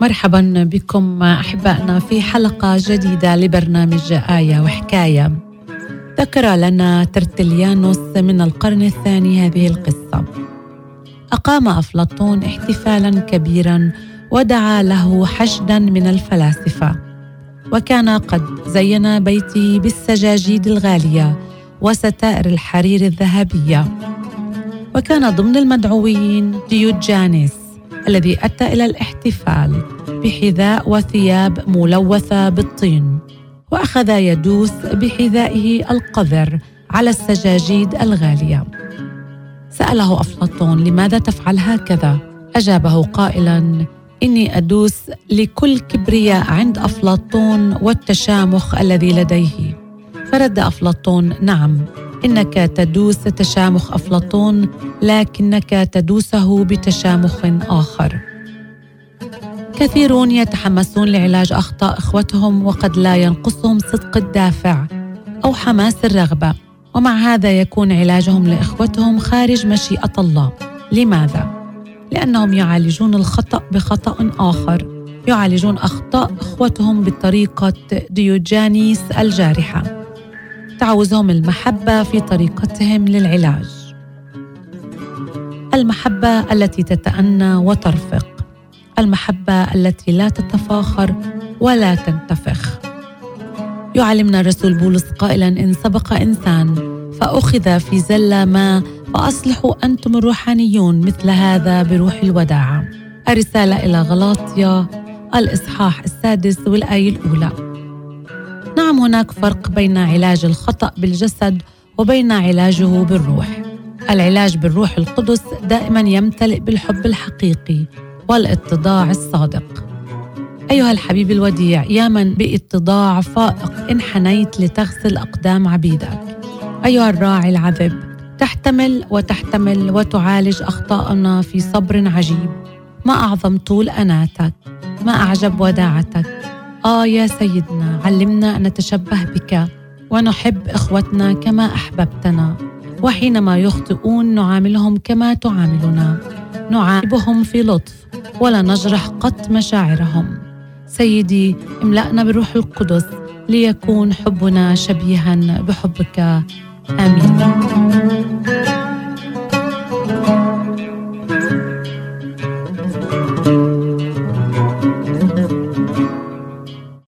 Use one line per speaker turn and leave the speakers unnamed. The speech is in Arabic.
مرحبا بكم أحبائنا في حلقة جديدة لبرنامج آية وحكاية. ذكر لنا ترتليانوس من القرن الثاني هذه القصة. أقام أفلاطون احتفالا كبيرا ودعا له حشدا من الفلاسفة. وكان قد زين بيته بالسجاجيد الغالية وستائر الحرير الذهبية. وكان ضمن المدعوين ديوجانيس الذي أتى إلى الاحتفال بحذاء وثياب ملوثة بالطين وأخذ يدوس بحذائه القذر على السجاجيد الغالية سأله أفلاطون لماذا تفعل هكذا أجابه قائلا إني أدوس لكل كبرياء عند أفلاطون والتشامخ الذي لديه. فرد أفلاطون نعم إنك تدوس تشامخ أفلاطون لكنك تدوسه بتشامخ آخر. كثيرون يتحمسون لعلاج أخطاء إخوتهم وقد لا ينقصهم صدق الدافع أو حماس الرغبة. ومع هذا يكون علاجهم لإخوتهم خارج مشيئة الله. لماذا؟ لأنهم يعالجون الخطأ بخطأ آخر. يعالجون أخطاء أخوتهم بطريقة ديوجانيس الجارحة. تعوزهم المحبة في طريقتهم للعلاج. المحبة التي تتأنى وترفق. المحبة التي لا تتفاخر ولا تنتفخ. يعلمنا الرسول بولس قائلا إن سبق إنسان فأخذ في زلة ما فاصلحوا أنتم الروحانيون مثل هذا بروح الوداعه الرسالة إلى غلاطيا الإصحاح السادس والآية الأولى. نعم هناك فرق بين علاج الخطأ بالجسد وبين علاجه بالروح. العلاج بالروح القدس دائما يمتلئ بالحب الحقيقي والاتضاع الصادق. أيها الحبيب الوديع يا من باتضاع فائق انحنيت لتغسل أقدام عبيدك. أيها الراعي العذب تحتمل وتحتمل وتعالج أخطاءنا في صبر عجيب. ما أعظم طول أناتك ما أعجب وداعتك. آه يا سيدنا علمنا أن نتشبه بك ونحب إخوتنا كما أحببتنا. وحينما يخطئون نعاملهم كما تعاملنا. نعاتبهم في لطف ولا نجرح قط مشاعرهم. سيدي املأنا بروح القدس ليكون حبنا شبيها بحبك. آمين.